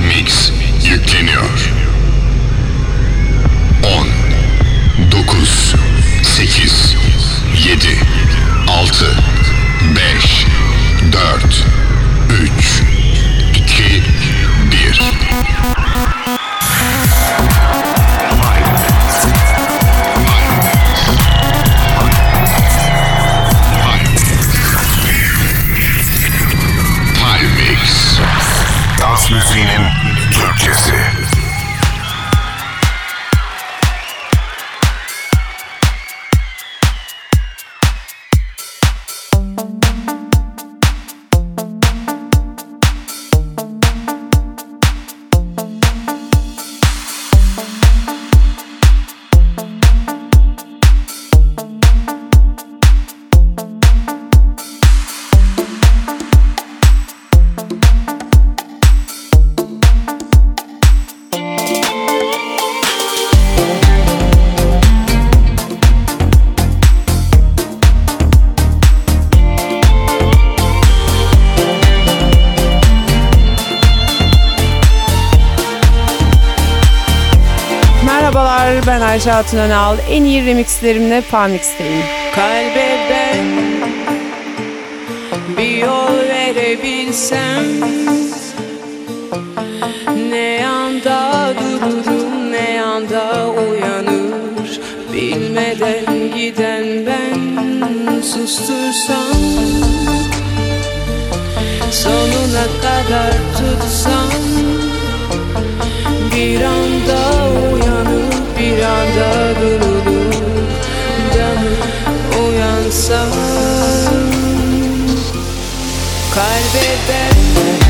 Mix. Şatun Önal. En iyi remixlerimle Pamix'teyim. Kalbe ben bir yol verebilsem Ne yanda dururum ne yanda uyanır Bilmeden giden ben sustursam Sonuna kadar tutsam bir anda uyanır bir anda durulduk Canım uyansam Kalbe benler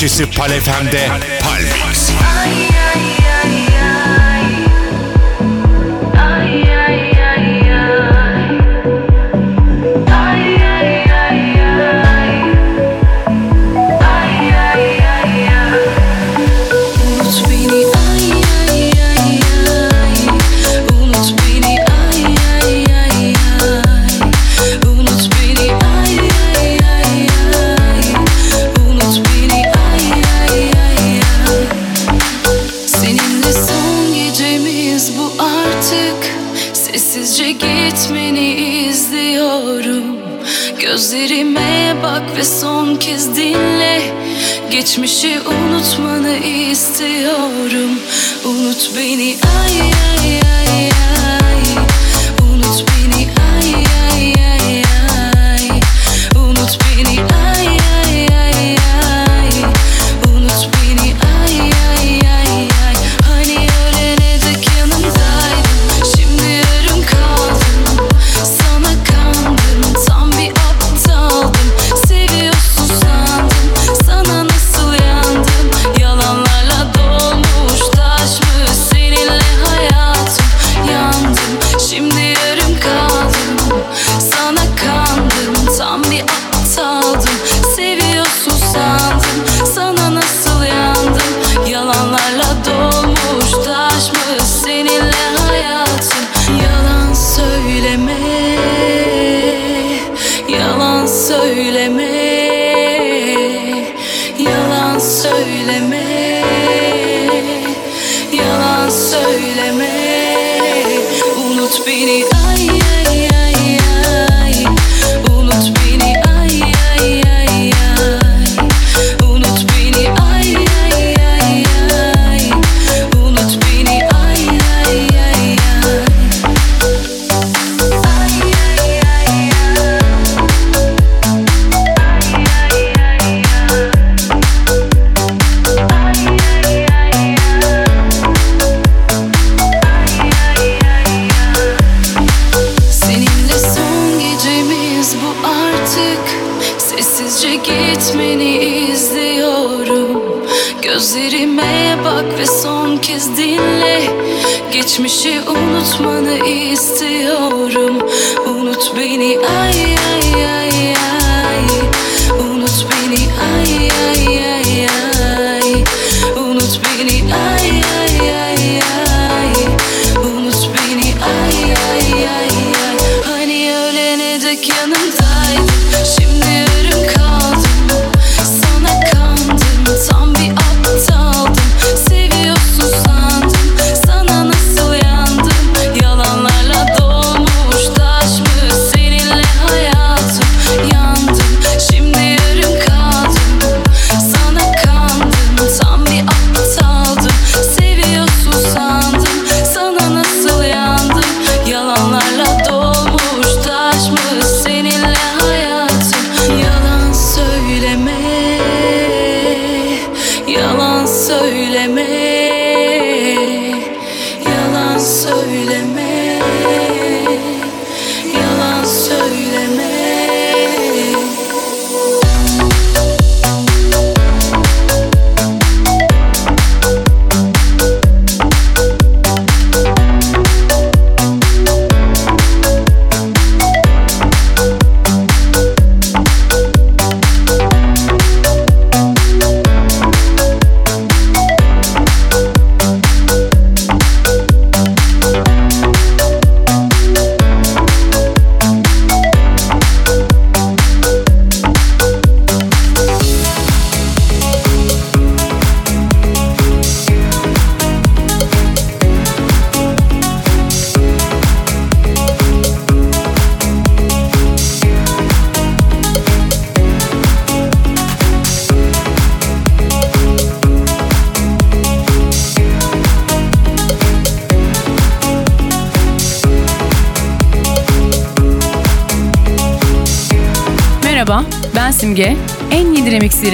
Türkçesi Palefem'de Palmix.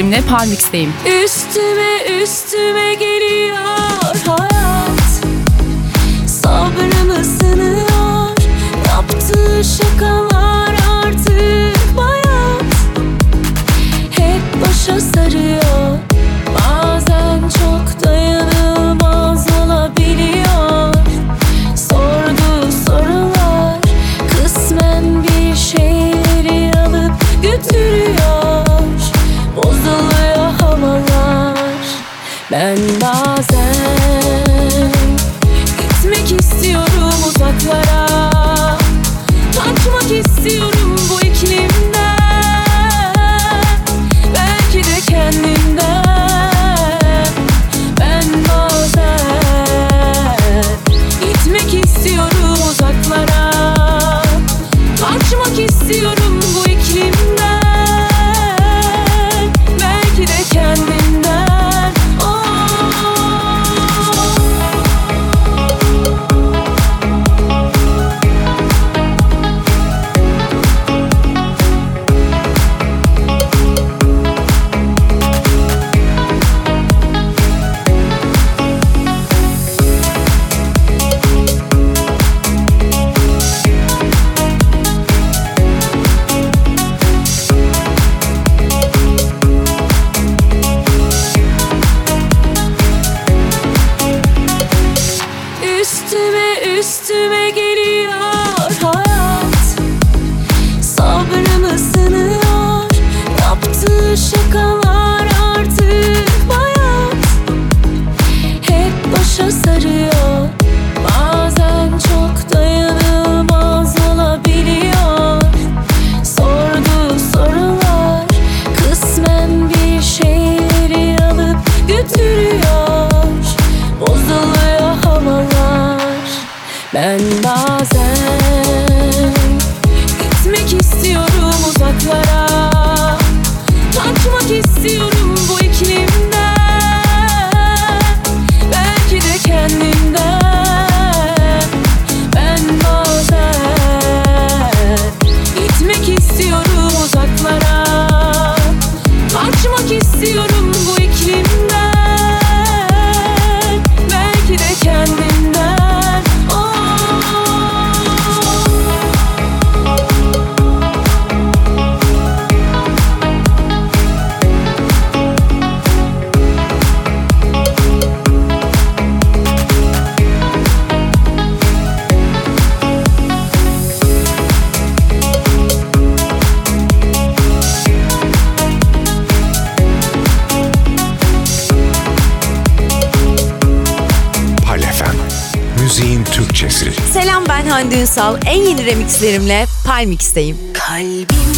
Benimle Palmix'teyim. 3 Ben bazen. Gitmek istiyorum uzaklara. Kaçmak istiyorum Dünsal en yeni remixlerimle Palmix'teyim. Kalbim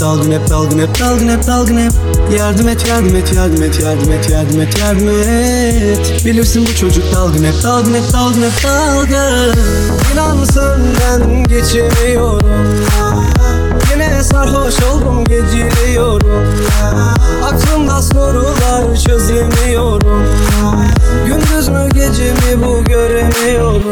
dalgın hep dalgın hep dalgın hep dalgın hep. Yardım et yardım et yardım et yardım et yardım et yardım et. Bilirsin bu çocuk dalgın hep dalgın hep dalgın hep dalgın. İnan senden geçemiyorum Yine sarhoş oldum geciliyorum. Aklımda sorular çözemiyorum. Gündüz mü gece mi bu göremiyorum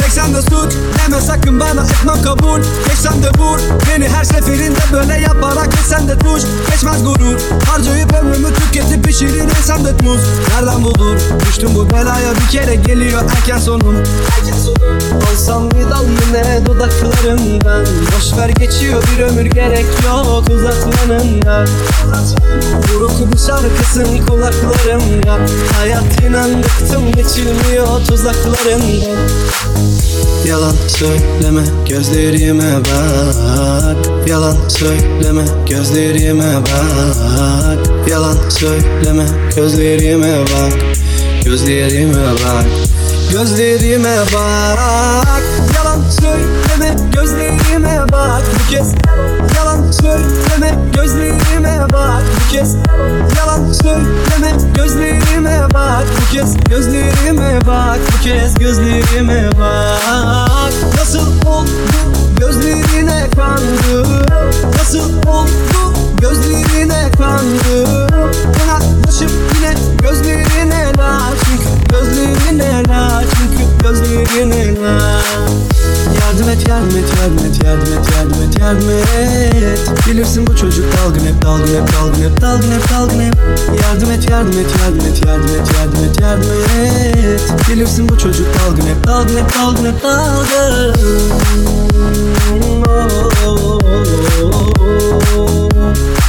Tek sen de suç deme sakın bana etmem kabul. Geç sen de vur beni her seferinde böyle yaparak Geç sen de tuş. Geçmez gurur Harcayıp ömrümü tüketip pişirin sen de muz Nereden bulur? Düştüm bu belaya bir kere geliyor erken sonum Olsam bir dal yine dudaklarından Boş ver geçiyor bir ömür gerek yok uzatmanından. Buruk bir şarkısın kulaklarımda. Hayat inan bıktım geçilmiyor tuzaklarından Yalan söyleme gözlerime bak. Yalan söyleme gözlerime bak. Yalan söyleme gözlerime bak. Gözlerime bak. Gözlerime bak. Yalan söyleme gözlerime bak. Bu kez Yalan söyleme gözlerime bak kez Yalan söyleme gözlerime bak. Bu kez gözlerime bak Bu kez gözlerime bak. Nasıl oldu gözlerine kandım Nasıl oldu gözlerine kandım Kanatlaşıp yine gözlerine la Çünkü gözlerine la Çünkü gözlerine la Yardım et yardım et yardım et yardım et yardım et yardım et Bilirsin bu çocuk dalgın hep dalgın hep dalgın hep dalgın hep dalgın hep Yardım et yardım et yardım et yardım et yardım et yardım et Bilirsin bu çocuk dalgın hep dalgın hep dalgın hep dalgın Oh, oh, oh, oh.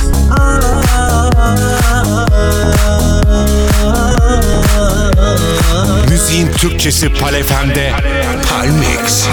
Müziğin Türkçesi Palefem'de Palmix.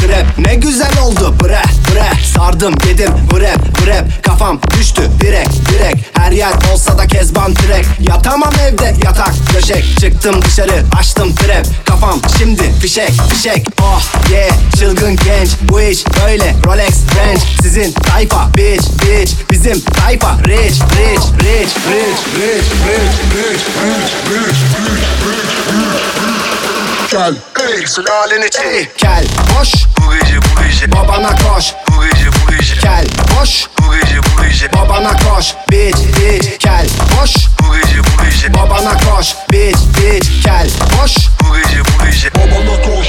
Krep Ne güzel oldu bre bre. Sardım yedim brep brep Kafam düştü direk direk Her yer olsa da kezban trek Yatamam evde yatak döşek Çıktım dışarı açtım trap Kafam şimdi fişek fişek Oh yeah çılgın genç Bu iş böyle Rolex Range Sizin tayfa bitch bitch Bizim tayfa rich rich rich rich rich rich rich rich rich Gel. Ey sülalen içi Kel boş Bu gece bu gece. Babana koş. Bu gece bu gece. Kel boş Bu gece bu gece. Babana koş. Bitch bitch Kel boş Bu gece bu gece. Babana koş. Bitch bitch Kel boş Bu gece bu gece. Babana koş.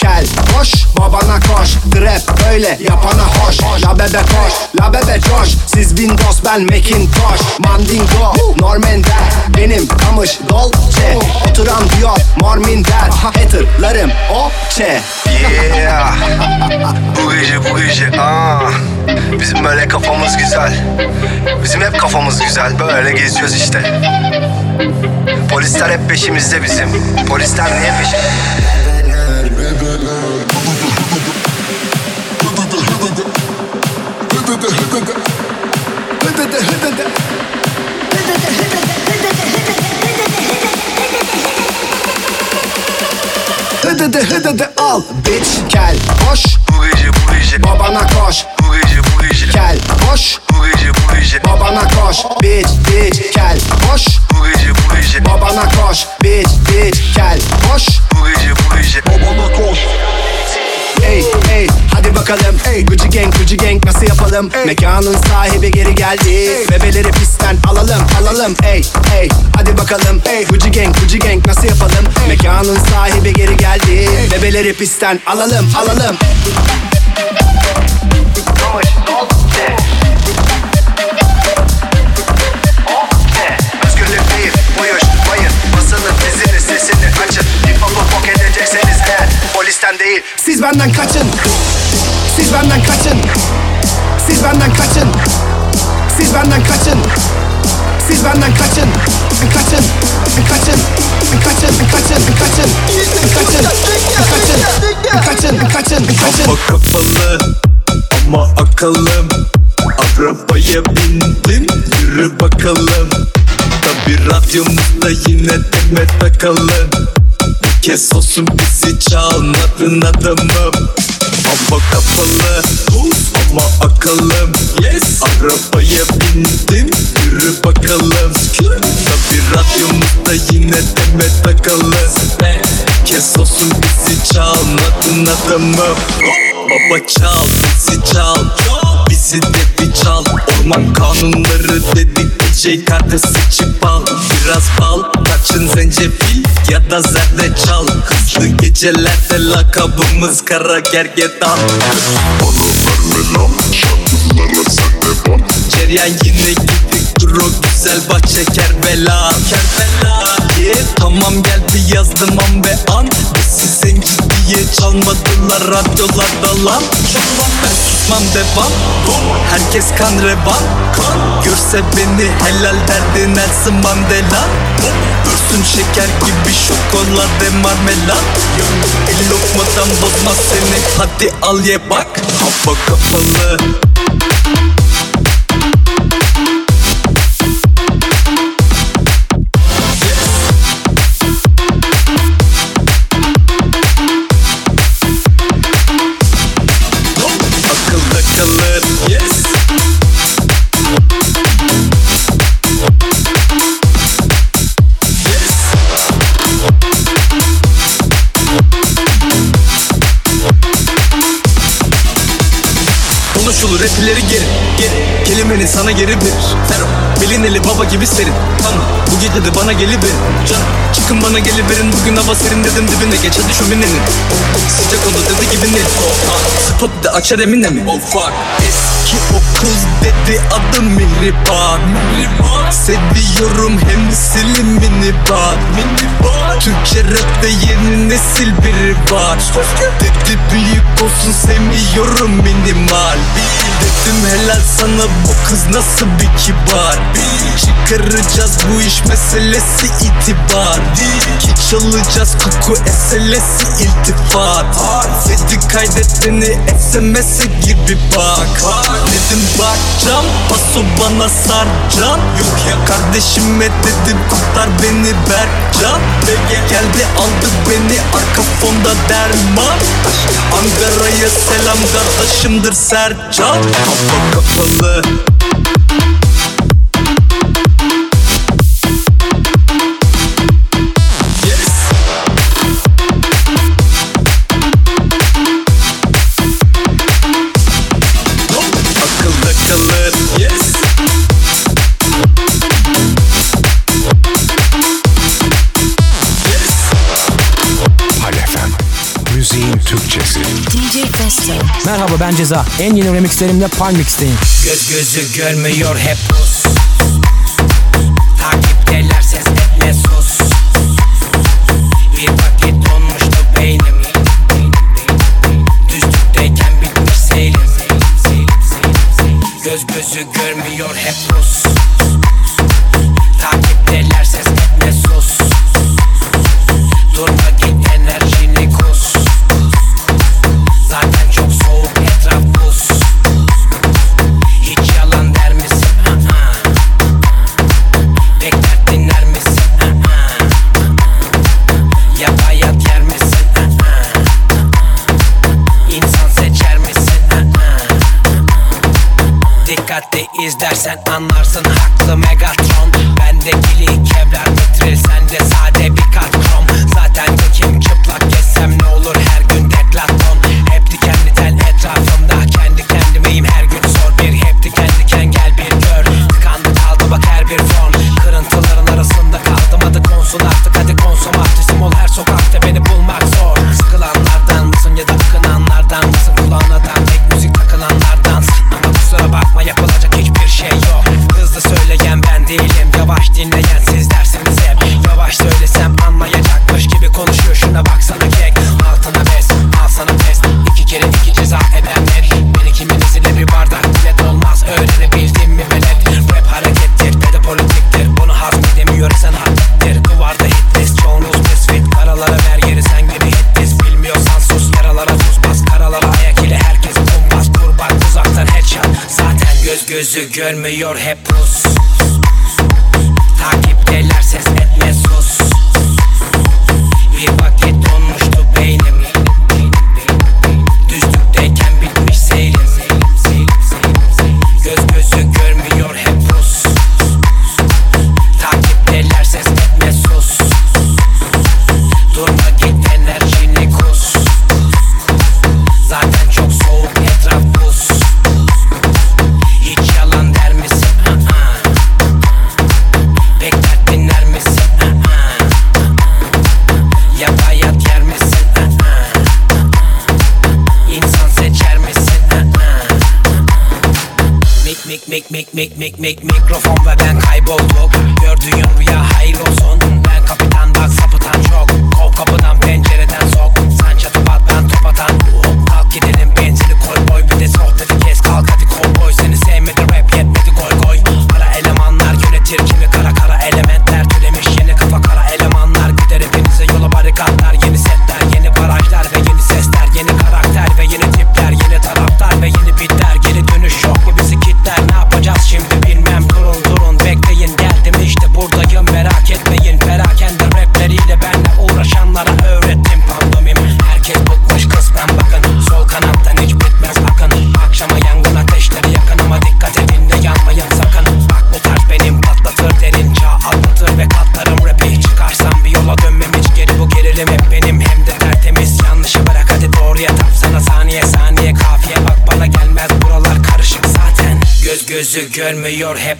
Kel boş babana koş. Trap böyle yapana hoş. La bebe koş. La bebe coş. Siz Windows ben Macintosh. Mandingo Normender Benim kamış Dolce. Oturan diyor mor minder Haterlarım o çe. Yeah. Bu gece bu gece. Aa. Bizim böyle kafamız güzel. Bizim hep kafamız güzel. Böyle geziyoruz işte. Polisler hep peşimizde bizim. Polisler niye peşimizde? Hıdıdı hıdıdı al bitch Kel boş Bu gece bu gece. Babana koş. Bu gece bu gece. Kel boş Bu gece bu gece. Babana koş Bitch bitch kel boş Bu gece bu gece. Babana koş Bitch bitch kel boş Bu gece bu gece. Babana koş Ey ey hadi bakalım. Ey Gucci gang Gucci gang nasıl yapalım? Ey. Mekanın sahibi geri geldi. Ey. Bebeleri pistten alalım alalım. Ey ey hadi bakalım. Ey. Gucci gang Gucci gang nasıl yapalım? Ey. Mekanın sahibi geri geldi. Ey. Bebeleri pistten alalım alalım. Özgürlük değil, buyur, bayır Basının dizini, sesini açın benden kaçın Siz benden kaçın Siz benden kaçın Siz benden kaçın Siz benden kaçın Kaçın Kaçın Kaçın Kaçın Kaçın Kaçın Kaçın Kaçın Kaçın Kaçın Kafa kapalı ama akıllım Arabaya bindim yürü bakalım Tabi radyomuzda yine deme takalım Kez olsun bizi çalmadın adamım Hava kapalı ama akıllım yes. Arabaya bindim yürü bakalım. Tabi radyomuzda yine deme takalım. Kez olsun bizi çalmadın adamım Baba çal bizi çal Bizi de bir çal. Orman kanunları dedik. DJ kartı seçip al. Biraz bal kaçın zencefil ya da zerdeçal Hızlı gecelerde lakabımız kara gergedan. Bana verme lan. Şarkılara sen de bak. Ceryan yine gittik dur o güzel bahçe Kerbela. Kerbela. Yeah, Tamam geldi yazdım an ve an. Bizi zenci diye çalmadılar radyolarda lan Ben susmam devam. Herkes kan revan Görse beni helal derdi Nelson Mandela. Dursun şeker gibi şokolade marmelat El lokmadan bozmaz seni Hadi al ye bak. Hava kapalı gibi serin. Tamam bu gece de bana geliverin. Canım çıkın bana geliverin. Bugün hava serin dedim dibine geç hadi şöminenin Sıcak oldu dedi gibi ne? Spot de açar emine mi Oh fuck. Eski o kız dedi adım Mihriban Seviyorum hem silimini bak. Türkçe rapte yeni nesil biri var. Dedi büyük olsun sevmiyorum minimal Dedim helal sana bu kız nasıl bir kibar? Çıkaracağız bu iş meselesi itibar. Ki çalacağız koku eselesi iltifat. Dedi kaydet beni SMS'e gir bir bak. Dedim bakacağım paso bana sarcan Yok ya kardeşime dedim kurtar beni Berkcan. Geldi aldı beni arka fonda derman. Ankara'ya selam kardeşimdir Sercan Avokapılı Merhaba ben Ceza. En yeni remixlerimle Palmix'teyim. Göz gözü görmüyor hep pus Takipteler ses etme sus. Bir vakit donmuştu beynim. Düzlükteyken bitmiş seyrim. Göz gözü görmüyor hep pus izlersen anlarsın. Haklı Megatron Bende So give me your make microphone Ze gun me your hip,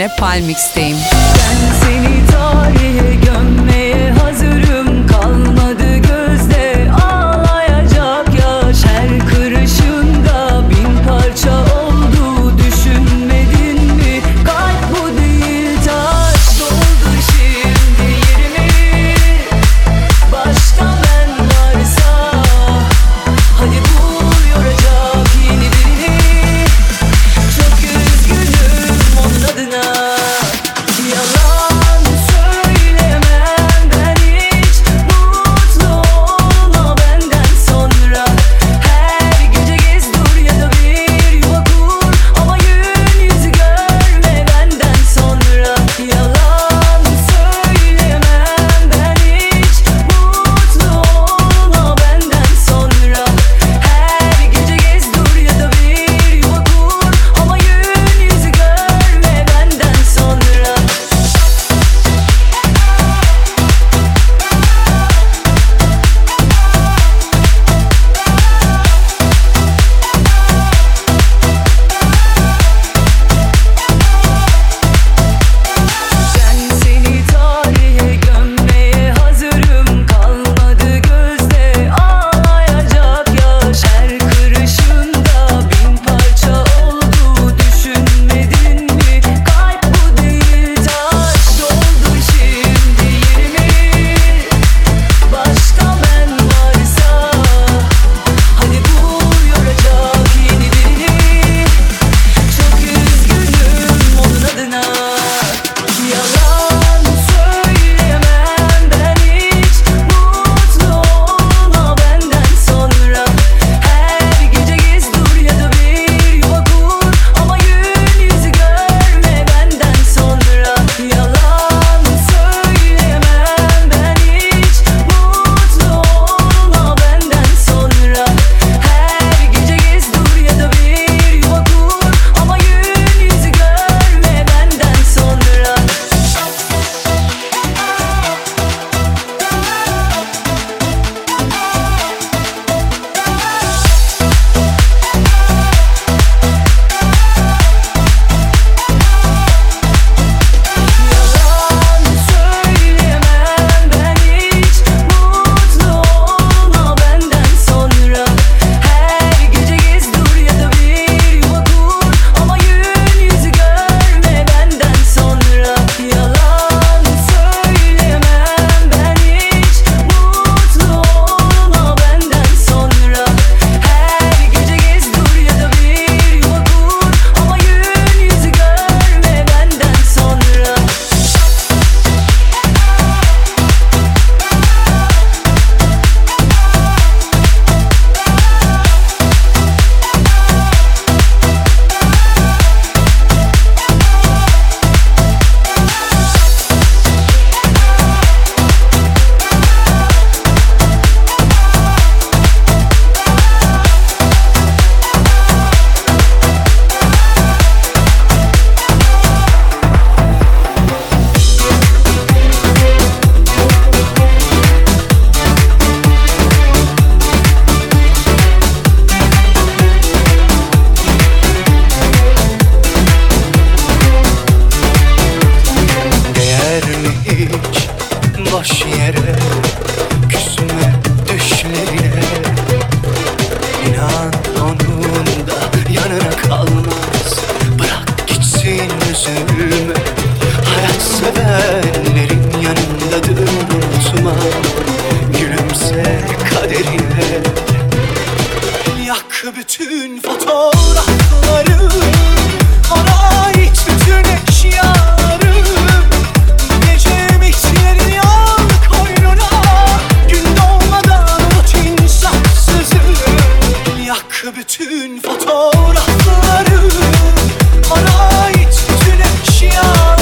remixlerimle Palmix'teyim. Bütün fotoğrafları Ona ait bütün eşyaları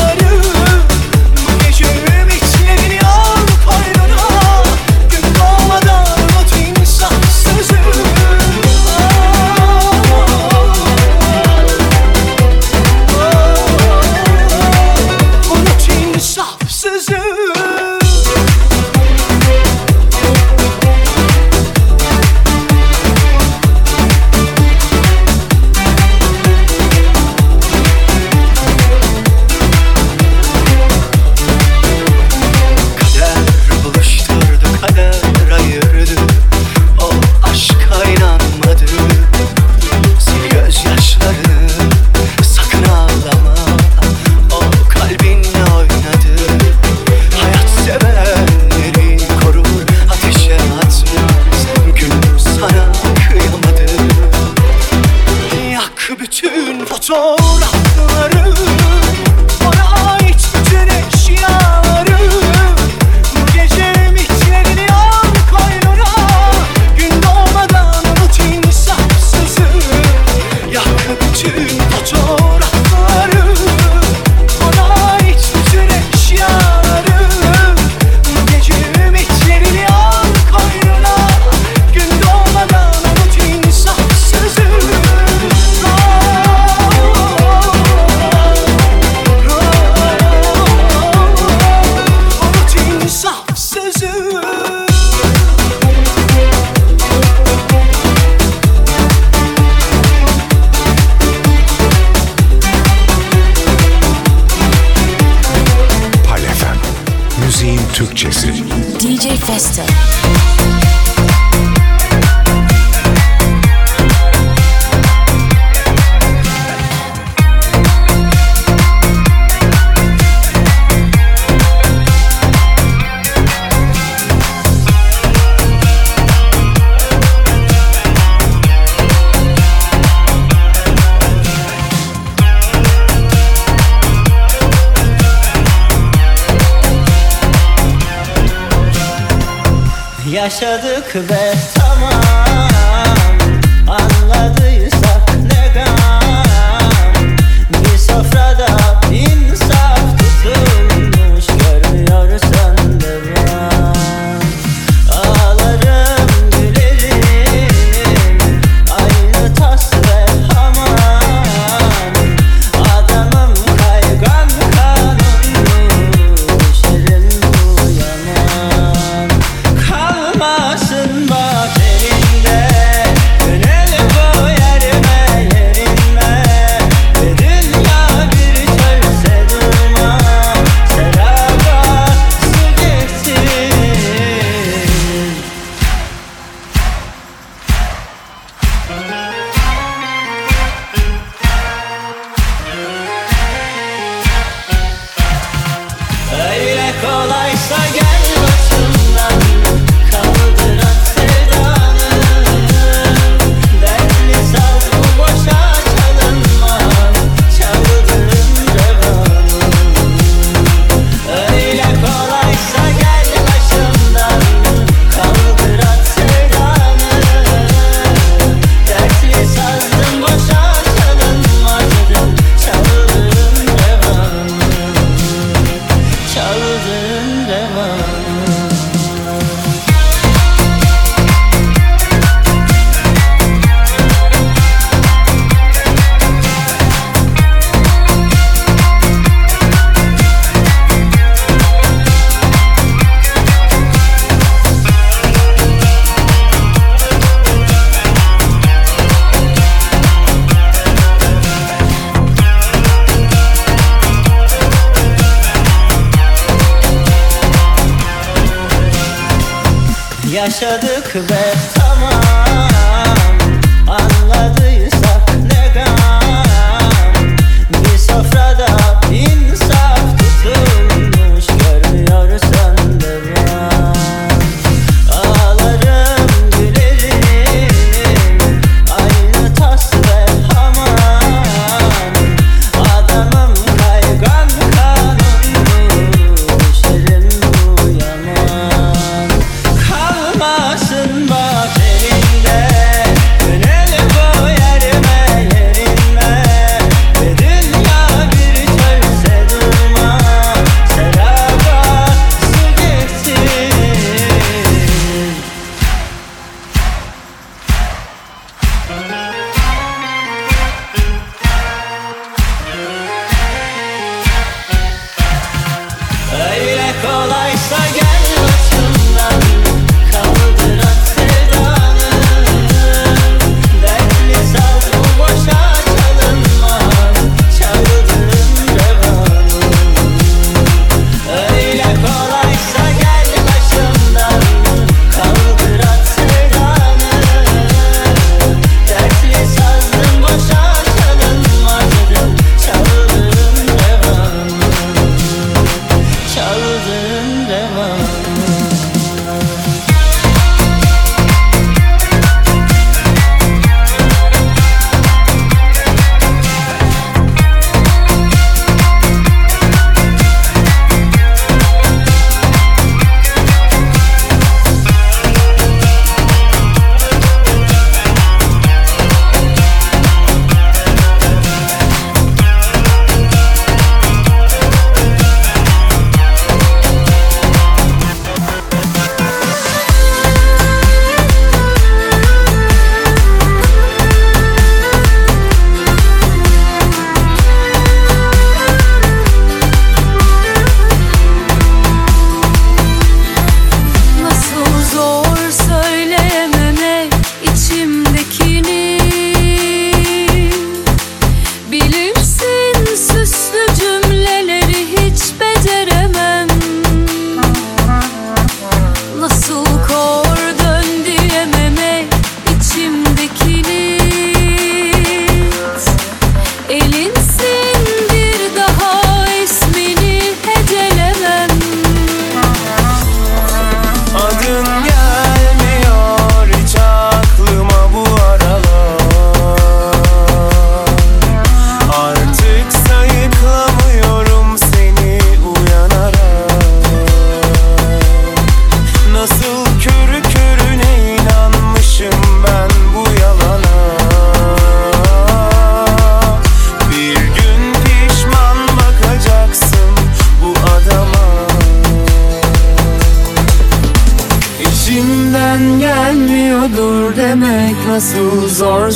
Yaşadık ve tamam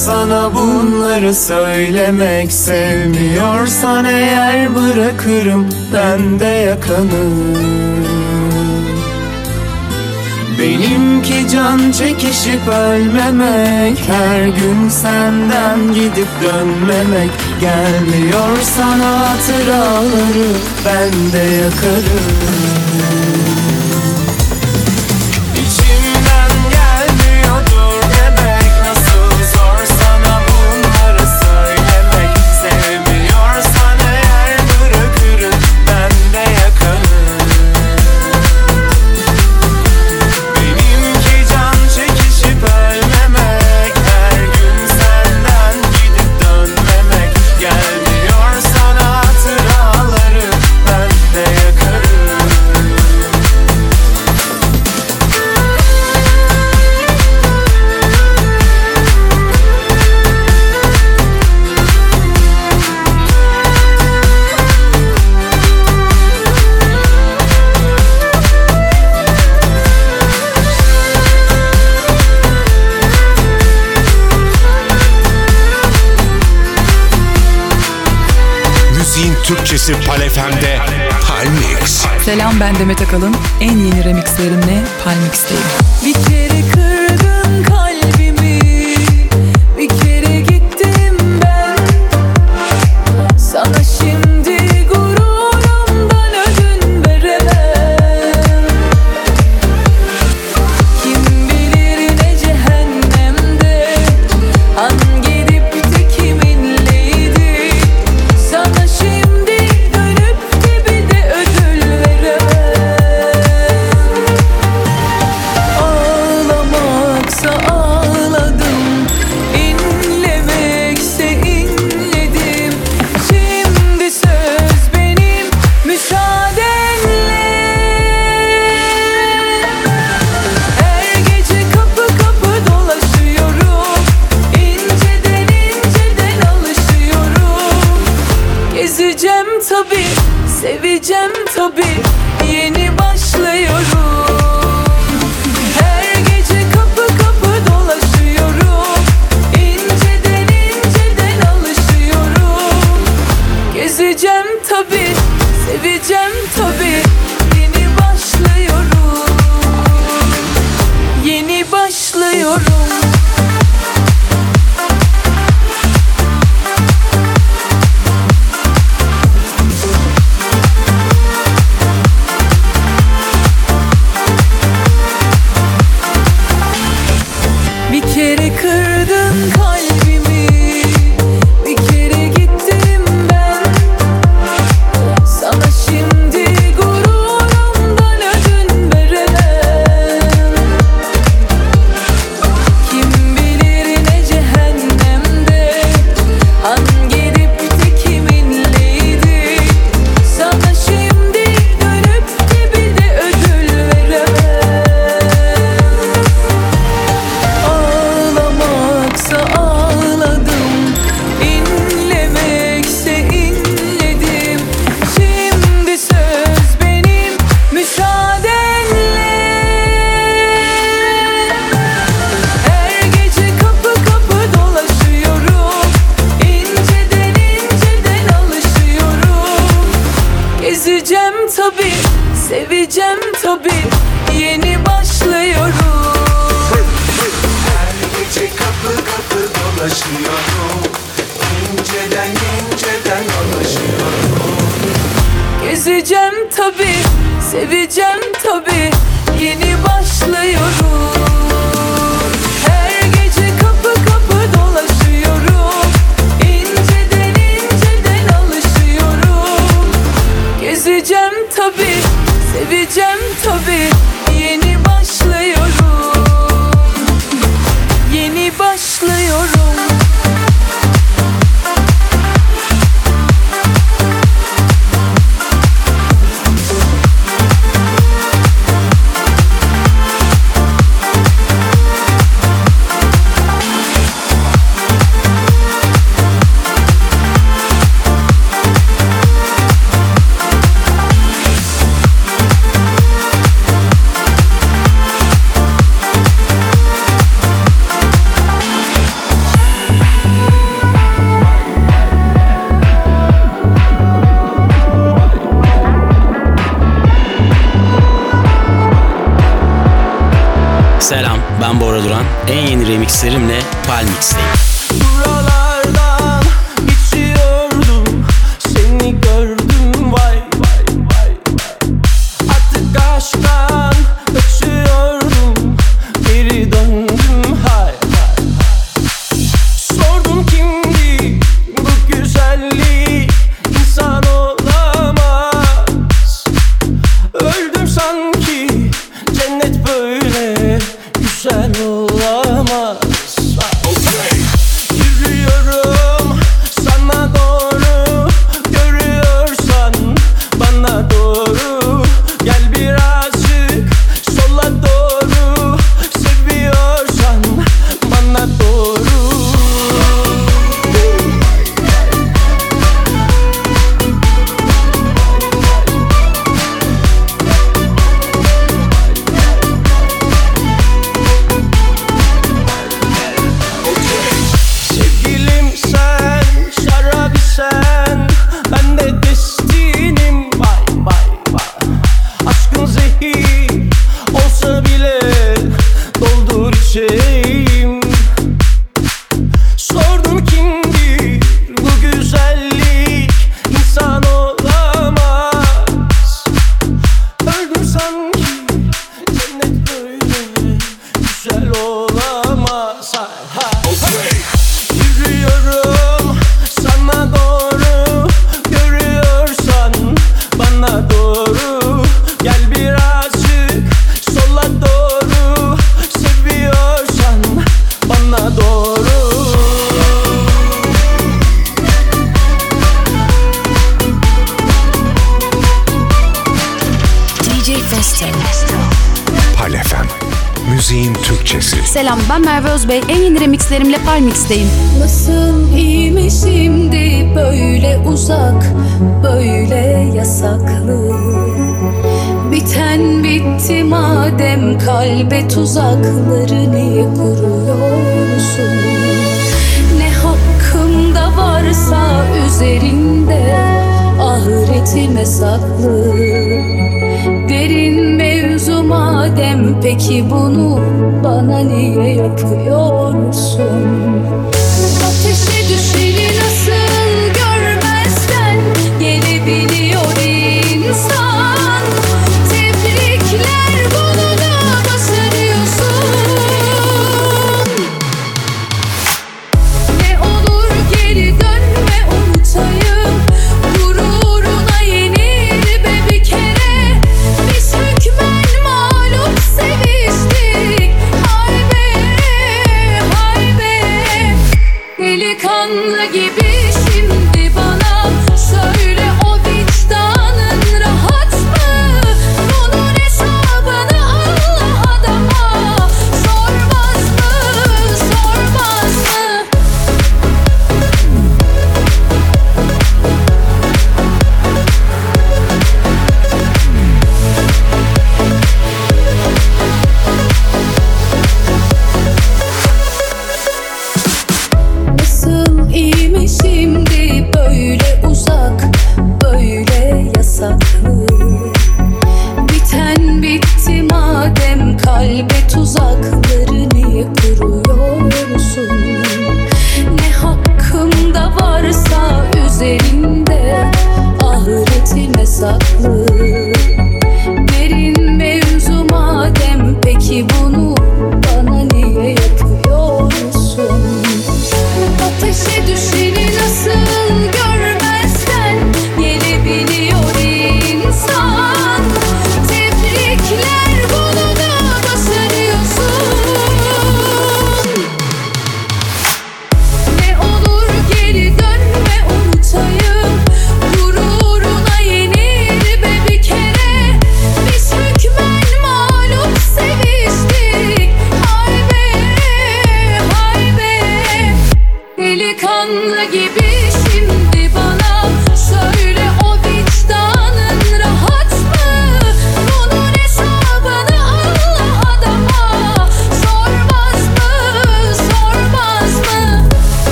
sana bunları söylemek Sevmiyorsan eğer bırakırım ben de yakanı Benimki can çekişip ölmemek Her gün senden gidip dönmemek. Gelmiyorsan hatıraları ben de yakarım. FM'de Palmix. Selam ben Demet Akalın. En yeni remixlerimle Palmix'teyim. Bitti. Merve Özbey. En yeni remixlerimle Palmix'teyim. Nasıl iyi şimdi böyle uzak, böyle yasaklı? Biten bitti madem kalbe tuzakları niye kuruyorsun? Ne hakkımda varsa üzerinde ahiretime saklı. Derin madem peki bunu bana niye yapıyorsun?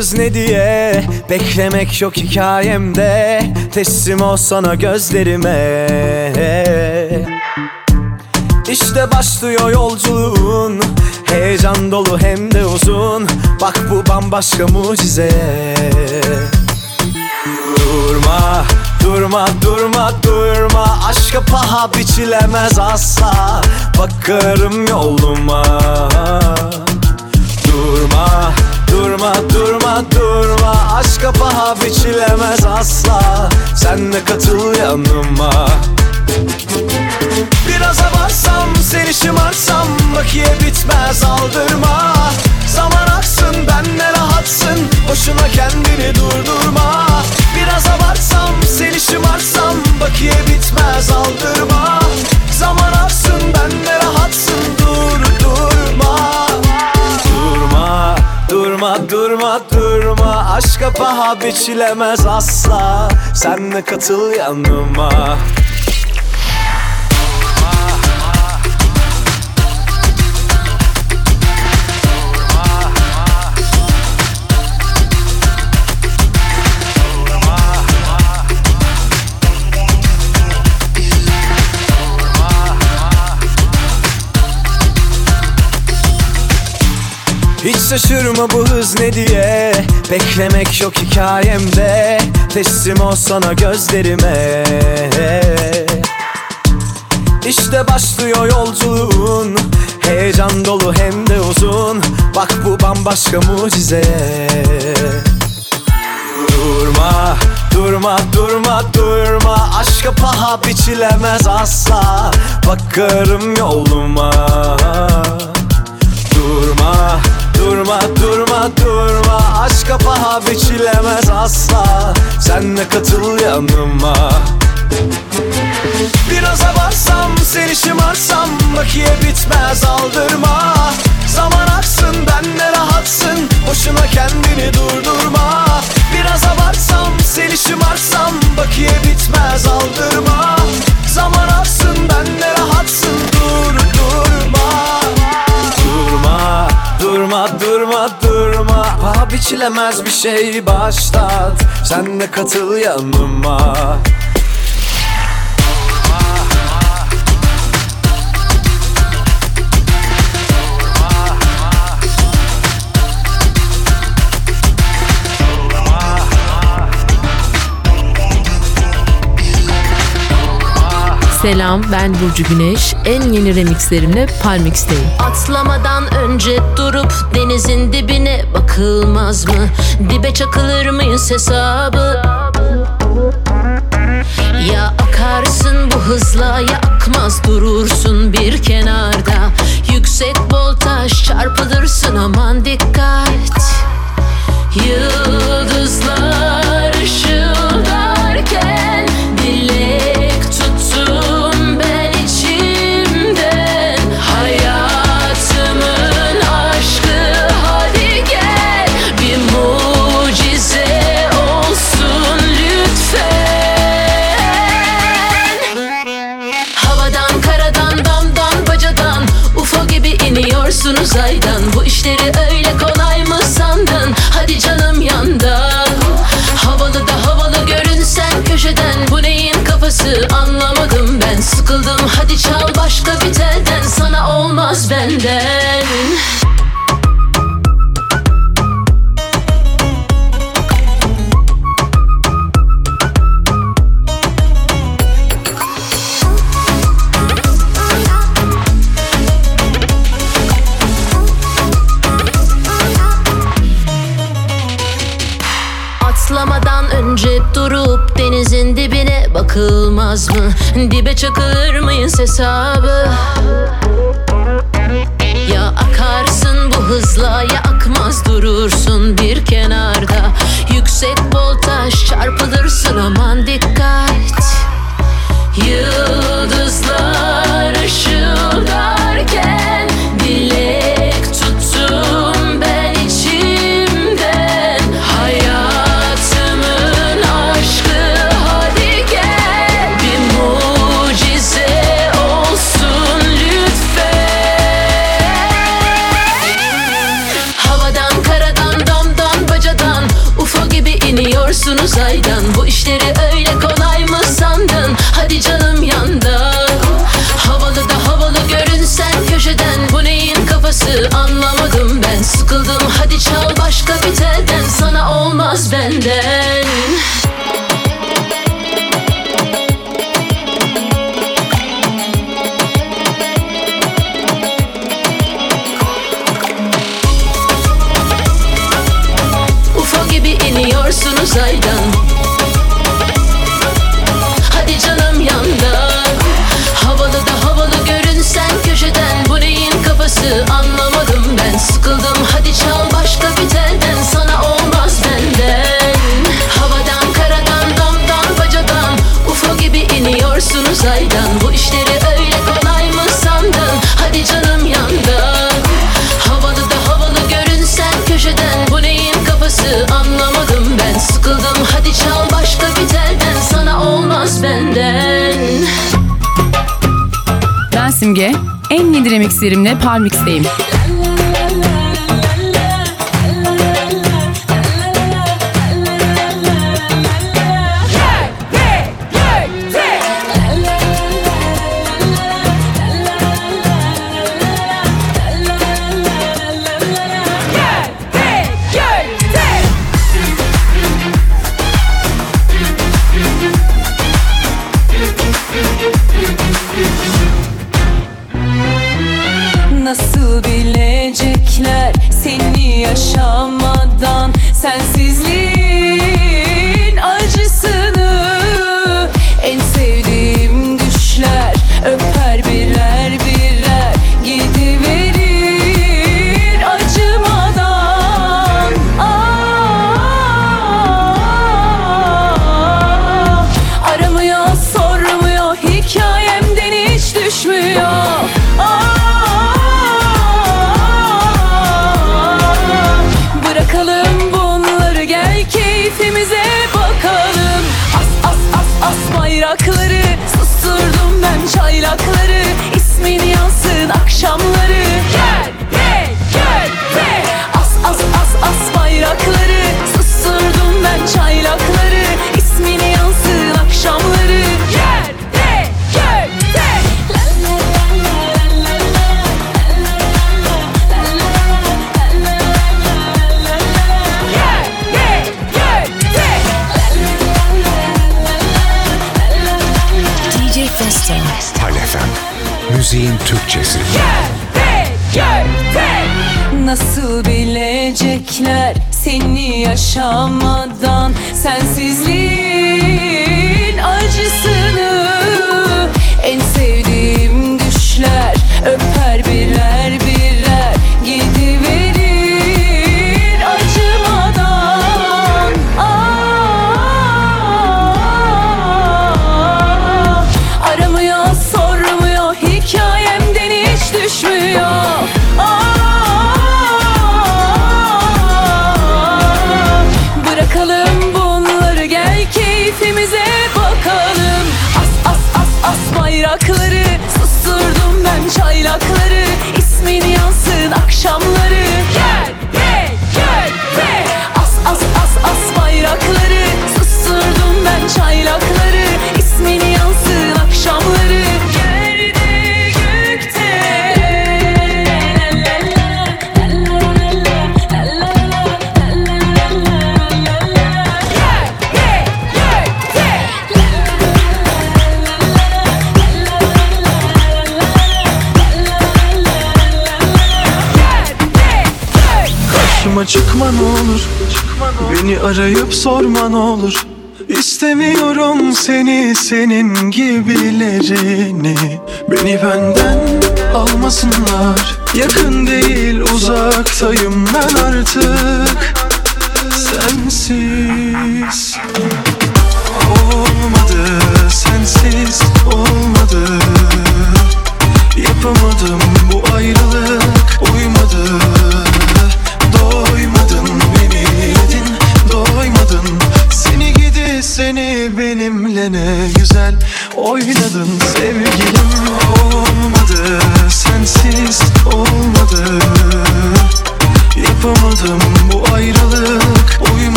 Hız ne diye? Beklemek yok hikayemde. Teslim ol sana gözlerime. İşte başlıyor yolculuğun. Heyecan dolu hem de uzun. Bak bu bambaşka mucize. Durma, durma, durma, durma. Aşka paha biçilemez asla. Bakarım yoluma. Durma, durma, durma, durma. Aşka paha biçilemez asla. Sen de katıl yanıma. Biraz abarsam, seni şımarsam Bakiye bitmez aldırma. Zaman aksın, benle rahatsın Boşuna kendini durdurma. Biraz abarsam, seni şımarsam Bakiye bitmez aldırma. Zaman aksın, benle rahatsın Durma, durma, durma, Aşka paha biçilemez asla. Sen de katıl yanıma şaşırma bu hız ne diye? Beklemek yok hikayemde. Teslim ol sana gözlerime. İşte başlıyor yolculuğun. Heyecan dolu hem de uzun. Bak bu bambaşka mucize. Durma, durma, durma, durma. Aşka paha biçilemez asla. Bakarım yoluma. Durma, durma, durma, durma. Aşka paha biçilemez asla. Sen de katıl yanıma. Biraz abarsam, seni şımarsam Bakiye bitmez aldırma. Zaman aksın, benle rahatsın Boşuna kendini durdurma. Biraz abarsam, seni şımarsam Bakiye bitmez aldırma. Zaman aksın, benle rahatsın Dur, Durma, durma, durma, Paha biçilemez bir şey başlat. Sen de katıl yanıma Selam ben Burcu Güneş. En yeni remixlerimle Palmix'teyim. Atlamadan önce durup denizin dibine bakılmaz mı? Dibe çakılır mıyız hesabı? Ya akarsın bu hızla ya akmaz durursun bir kenarda Yüksek voltaj çarpılırsın aman dikkat Yıldızlar ışıldarken olmaz benden Atlamadan önce durup denizin dibine bakılmaz mı? Dibe çakılır mıyız hesabı? Çarpılırsın remixlerimle Parmix'teyim.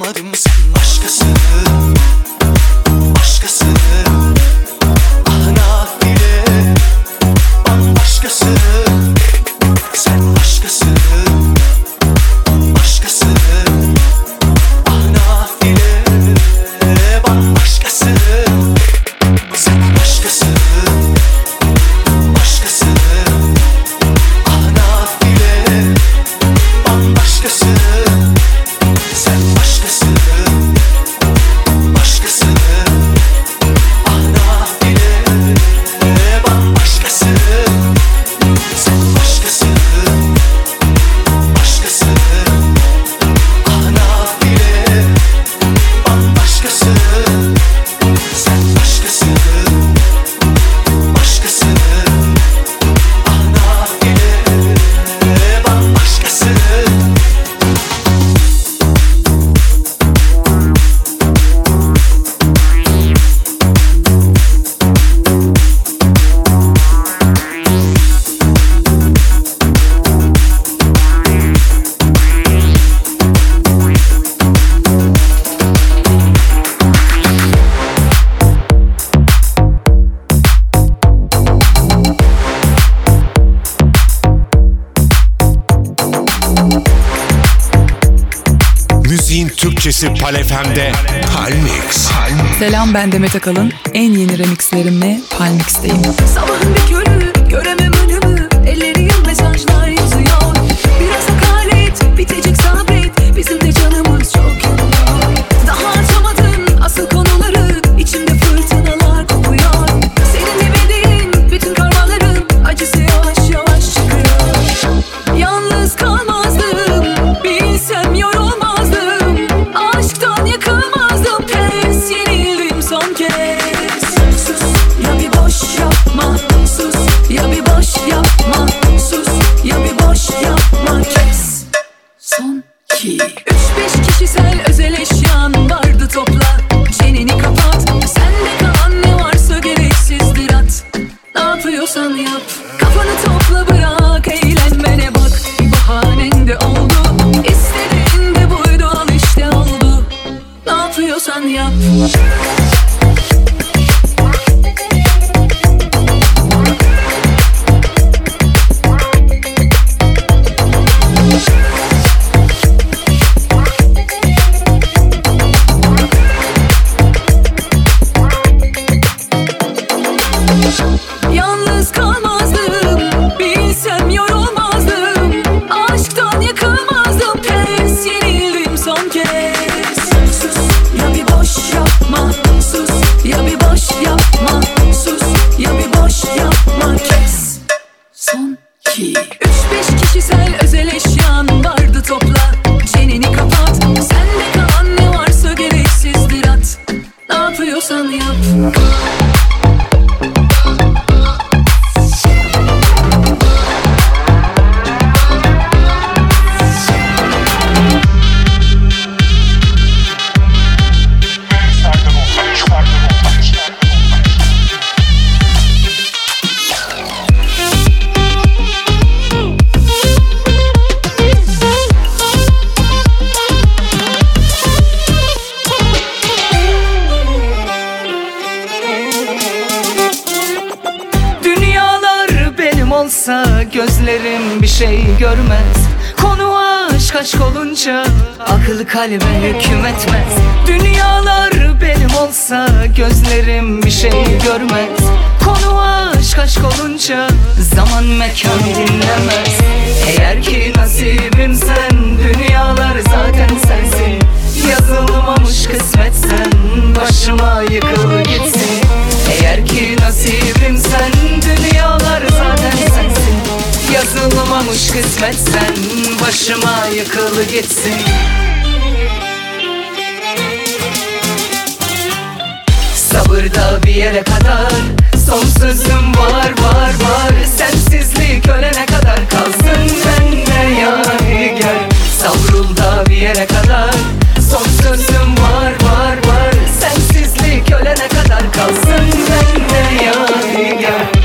Koyamadım sen başkasın FM'de Pal Mix. Selam ben Demet Akalın. En yeni remixlerimle Palmix'teyim. Sabahın bir körü şey görmez. Konu aşk aşk olunca akıl kalbe hüküm etmez. Dünyalar benim olsa gözlerim bir şey görmez. Konu aşk aşk olunca zaman mekan dinlemez. Eğer ki nasibim sen dünyalar zaten sensin. Yazılmamış kısmet sen başıma yıkıl gitsin. Eğer ki nasibim sen dünyalar zaten sensin Yazılmamış kısmet sen başıma yıkıl gitsin. Sabırda bir yere kadar Son sözüm var var var. Sensizlik ölene kadar kalsın bende yani gel. Savrul da bir yere kadar Son sözüm var var var. Sensizlik ölene kadar kalsın bende yani gel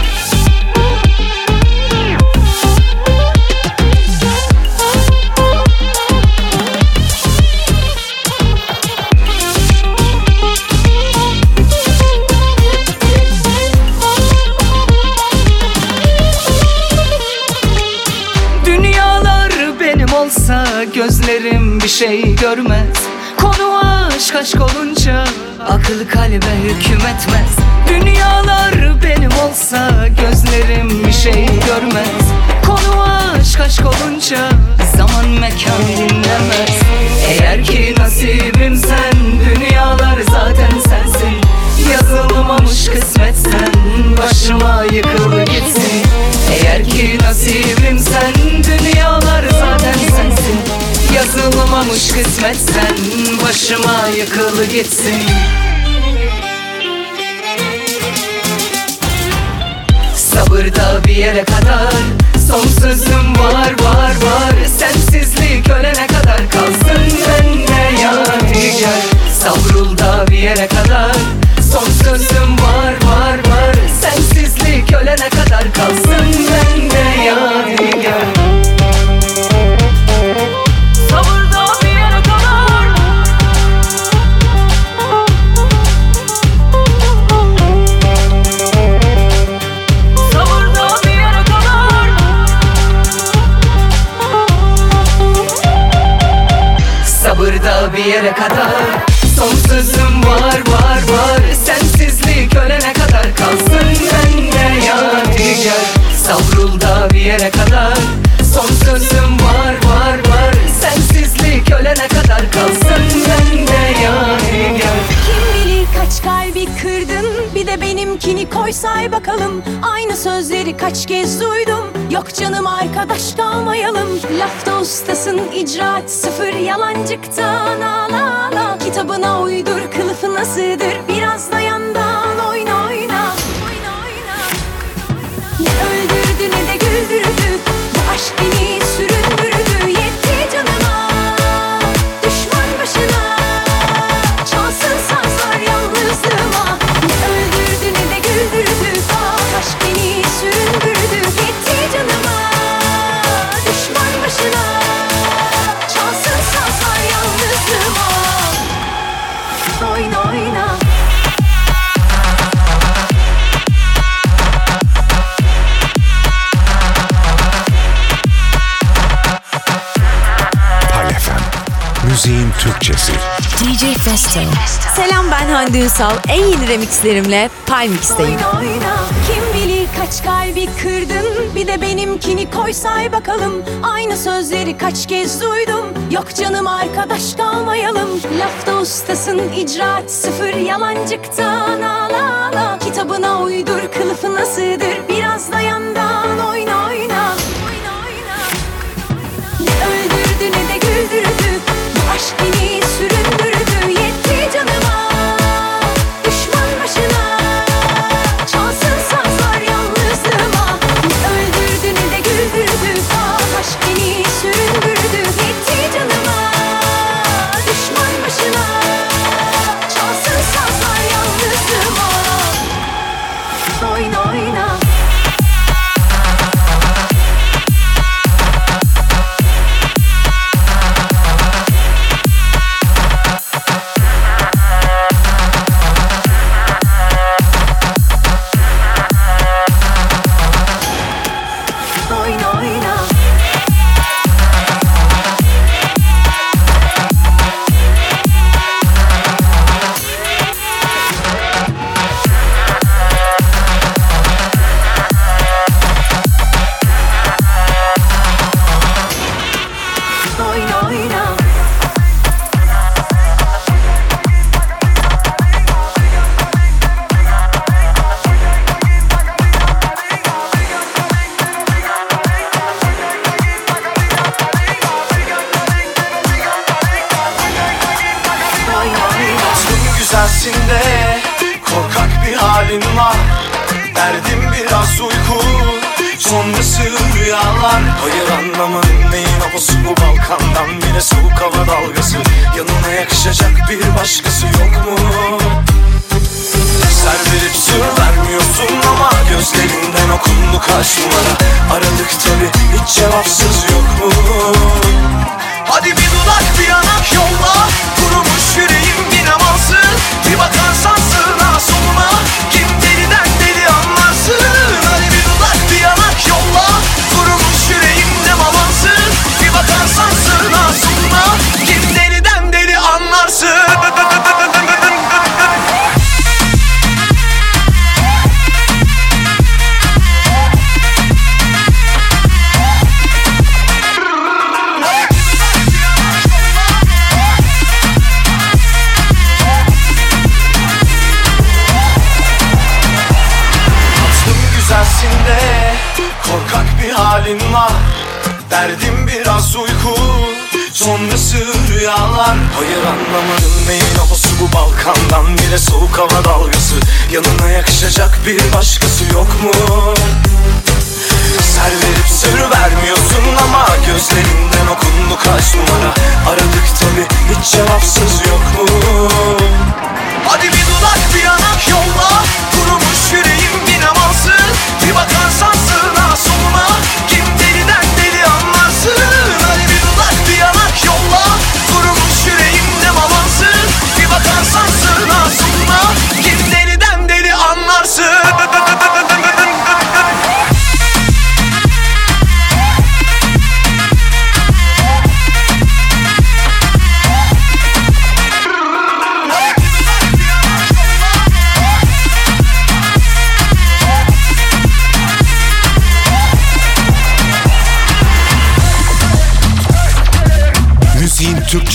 gözlerim bir şey görmez. Konu aşk aşk olunca akıl kalbe hüküm etmez. Dünyalar benim olsa gözlerim bir şey görmez. Konu aşk aşk olunca zaman mekan dinlemez. Eğer ki nasibim sen dünyalar zaten sensin. Yazılmamış kısmet sen başıma yıkıl gitsin. Eğer ki nasibim sen Yazılmamış kısmet sen başıma yıkıl gitsin. Sabırda bir yere kadar Son sözüm var var var. Sensizlik ölene kadar kalsın bende yani gel. Savrul da bir yere kadar Son sözüm var var var. Sensizlik ölene kadar kalsın yere kadar. Son sözüm var var var. Sensizlik ölene kadar kalsın. Bende yani gel. Kim bilir kaç kalbi kırdın? Bir de benimkini koy say bakalım. Aynı sözleri kaç kez duydum. Yok canım arkadaş kalmayalım. Lafta ustasın icraat sıfır Yalancıktan. Ağla ağla Kitabına uydur kılıfına sığdır. bir Infinito. DJ Festo. Selam ben Hande Ünsal. En yeni remixlerimle Palmix'teyim. Oyna oyna kim bilir kaç kalbi kırdın bir de benimkini koy bakalım. Aynı sözleri kaç kez duydum. Yok canım arkadaş kalmayalım. Lafta ustasın icraat sıfır yalancıktan ağla ağla. Kitabına uydur kılıfına sığdır bir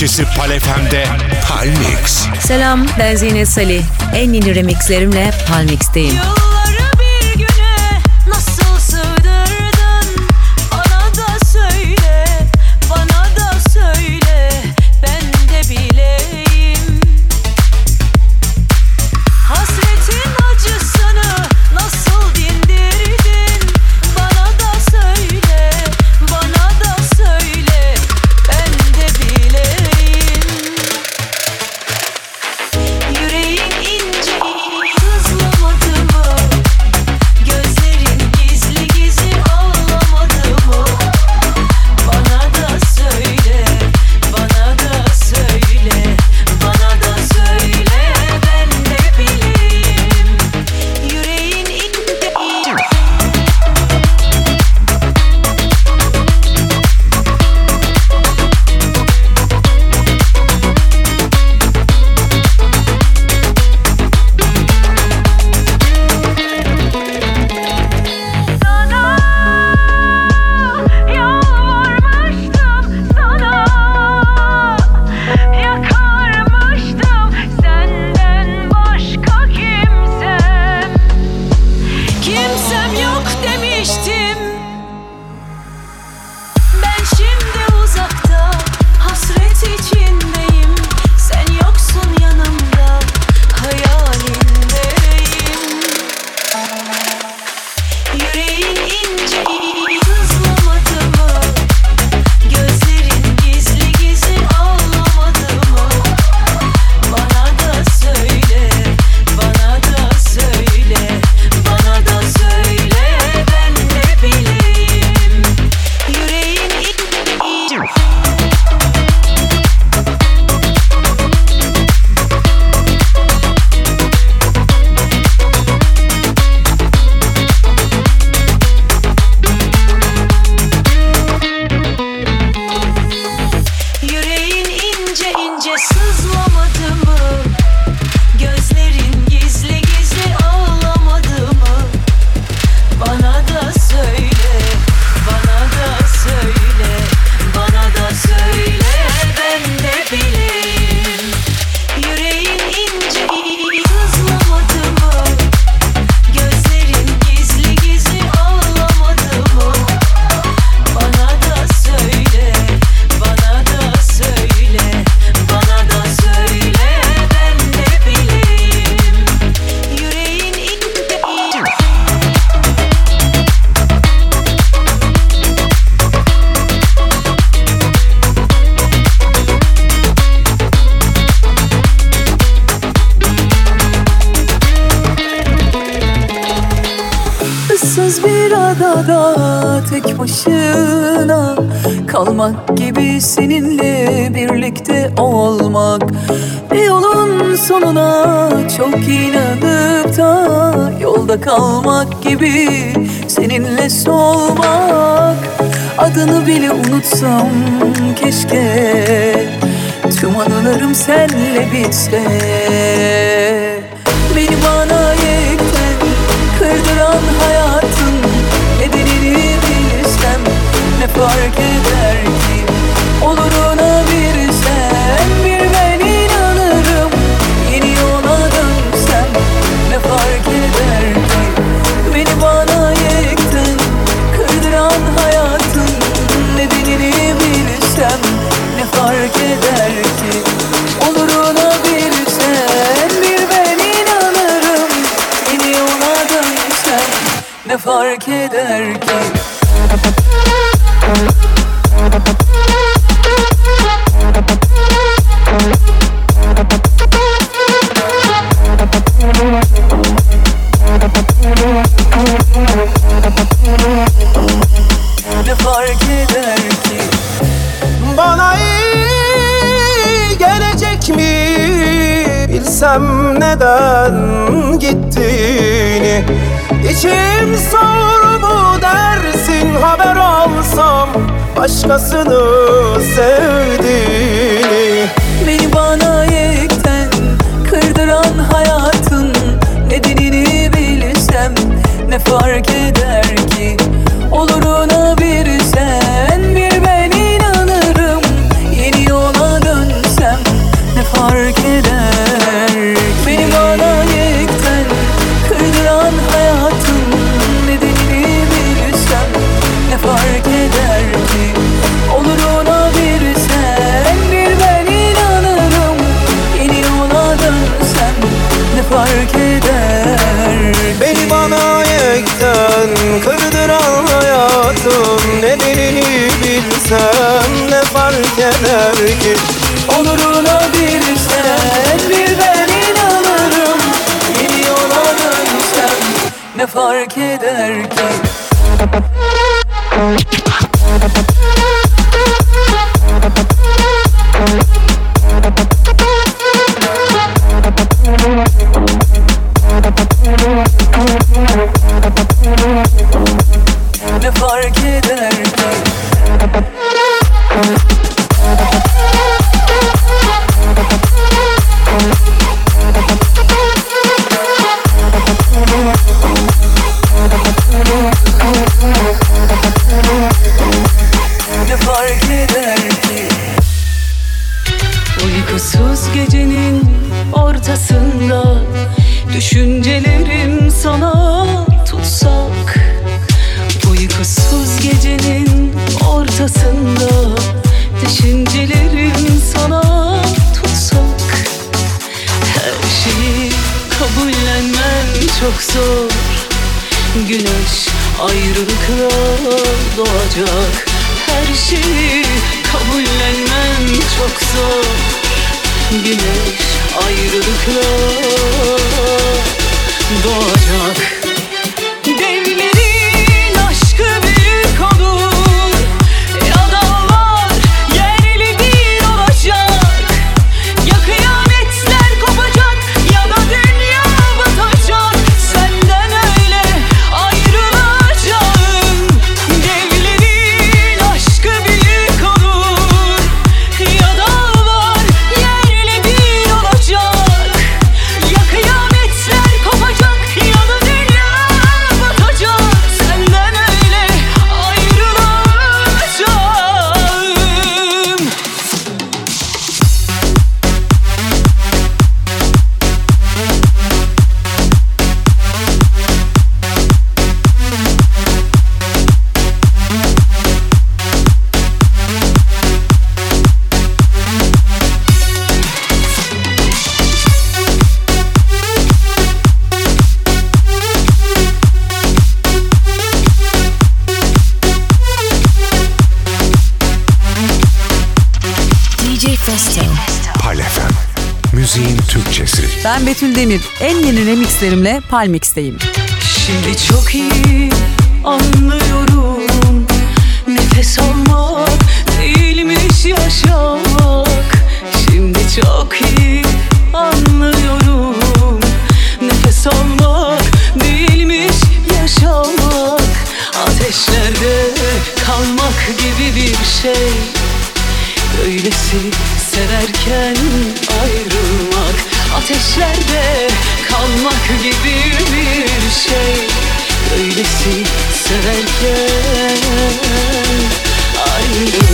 Bahçesi Palefem'de Palmix. Selam ben Zeynep Salih. En yeni remixlerimle Palmix'teyim. gibi olmak. Bir yolun sonuna çok inanıp da Yolda kalmak gibi seninle solmak Adını bile unutsam keşke. Tüm anılarım senle bitse. Beni bana yekten kırdıran hayatın Nedenini bilsem ne fark eder? fark eder ki? Ne fark eder ki? Bana iyi gelecek mi? Bilsem ne der? başkasını sevdiğini. Beni bana yekten kırdıran hayatın Nedenini bilsem ne fark eder ki? Olurum ne fark eder ki Onuruna bir sen bir ben inanırım. Yeni yola ne fark eder ki? Ben Betül Demir. En yeni remixlerimle Palmix'teyim. Şimdi çok iyi anlıyorum. Nefes almak değilmiş yaşamak. Şimdi çok iyi anlıyorum. Nefes almak değilmiş yaşamak. Ateşlerde kalmak gibi bir şey. Öylesi severken ateşlerde kalmak gibi bir şey. Öylesi severken ayrı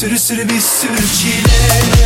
Sürü sürü bir sürü çile.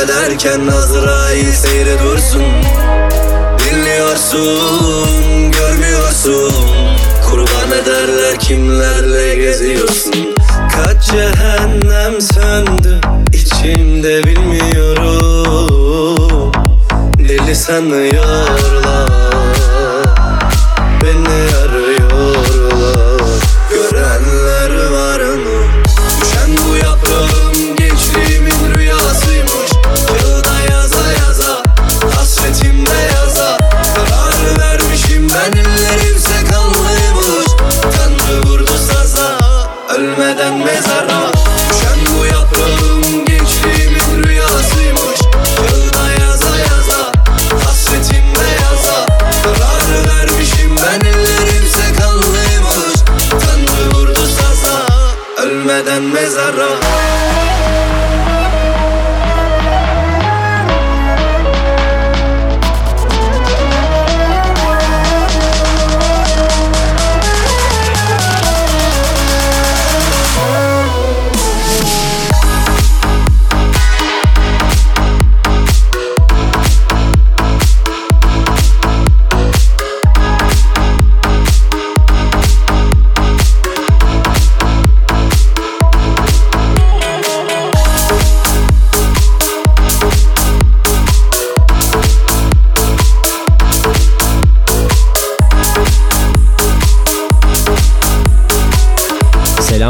kaybederken Azrail seyre dursun. Dinliyorsun, görmüyorsun. Kurban ederler kimlerle geziyorsun. Kaç cehennem söndü içimde bilmiyorum. Deli sanıyorum.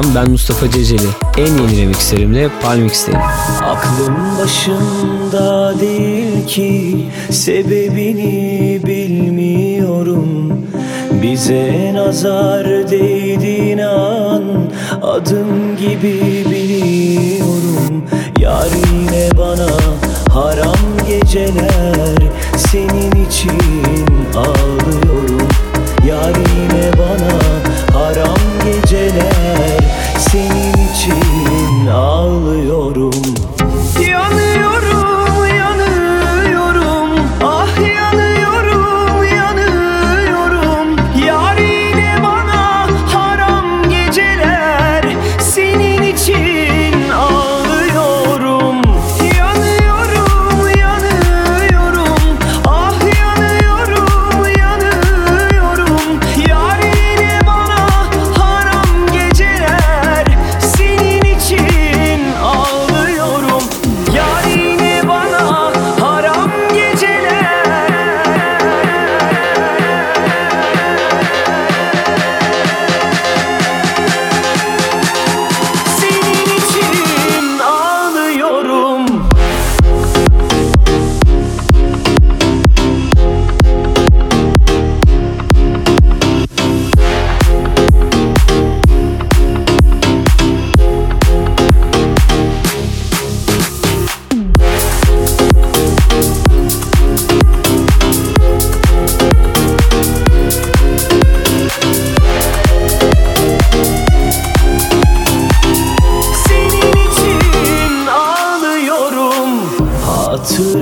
Selam ben Mustafa Ceceli. En yeni remixlerimle Palmix'teyim. Aklım başımda değil ki sebebini bilmiyorum. Bize nazar değdiğin an adım gibi biliyorum. Yar yine bana haram geceler senin için ağlıyorum. Yar yine bana haram geceler senin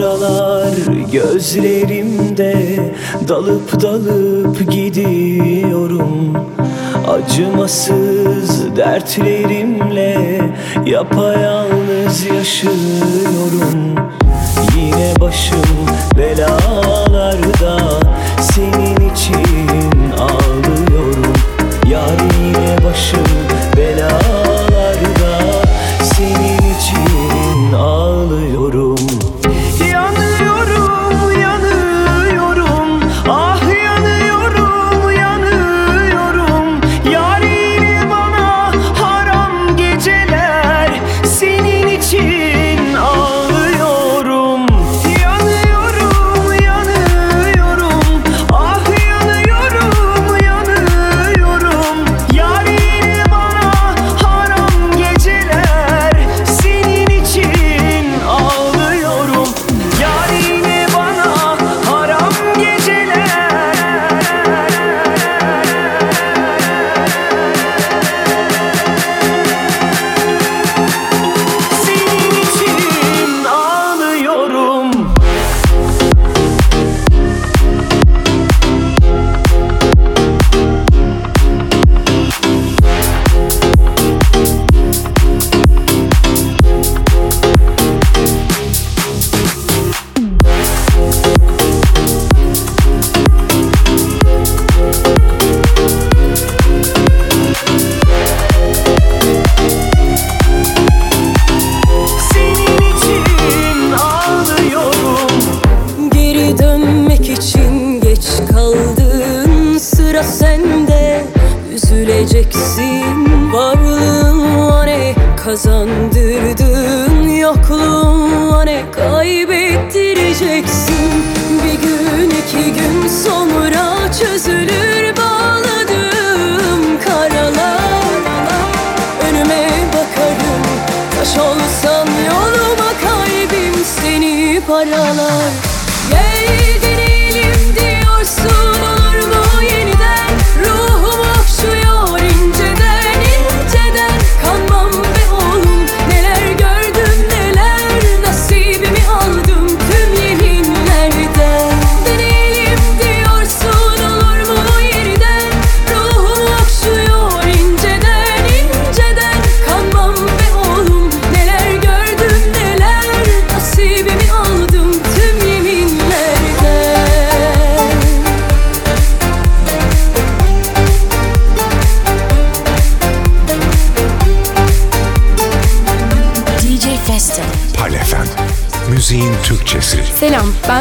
Hatıralar gözlerimde Dalıp dalıp gidiyorum. Acımasız dertlerimle Yapayalnız yaşıyorum. Yine başım belalarda Senin için ağlıyorum. Yar yine başım belalarda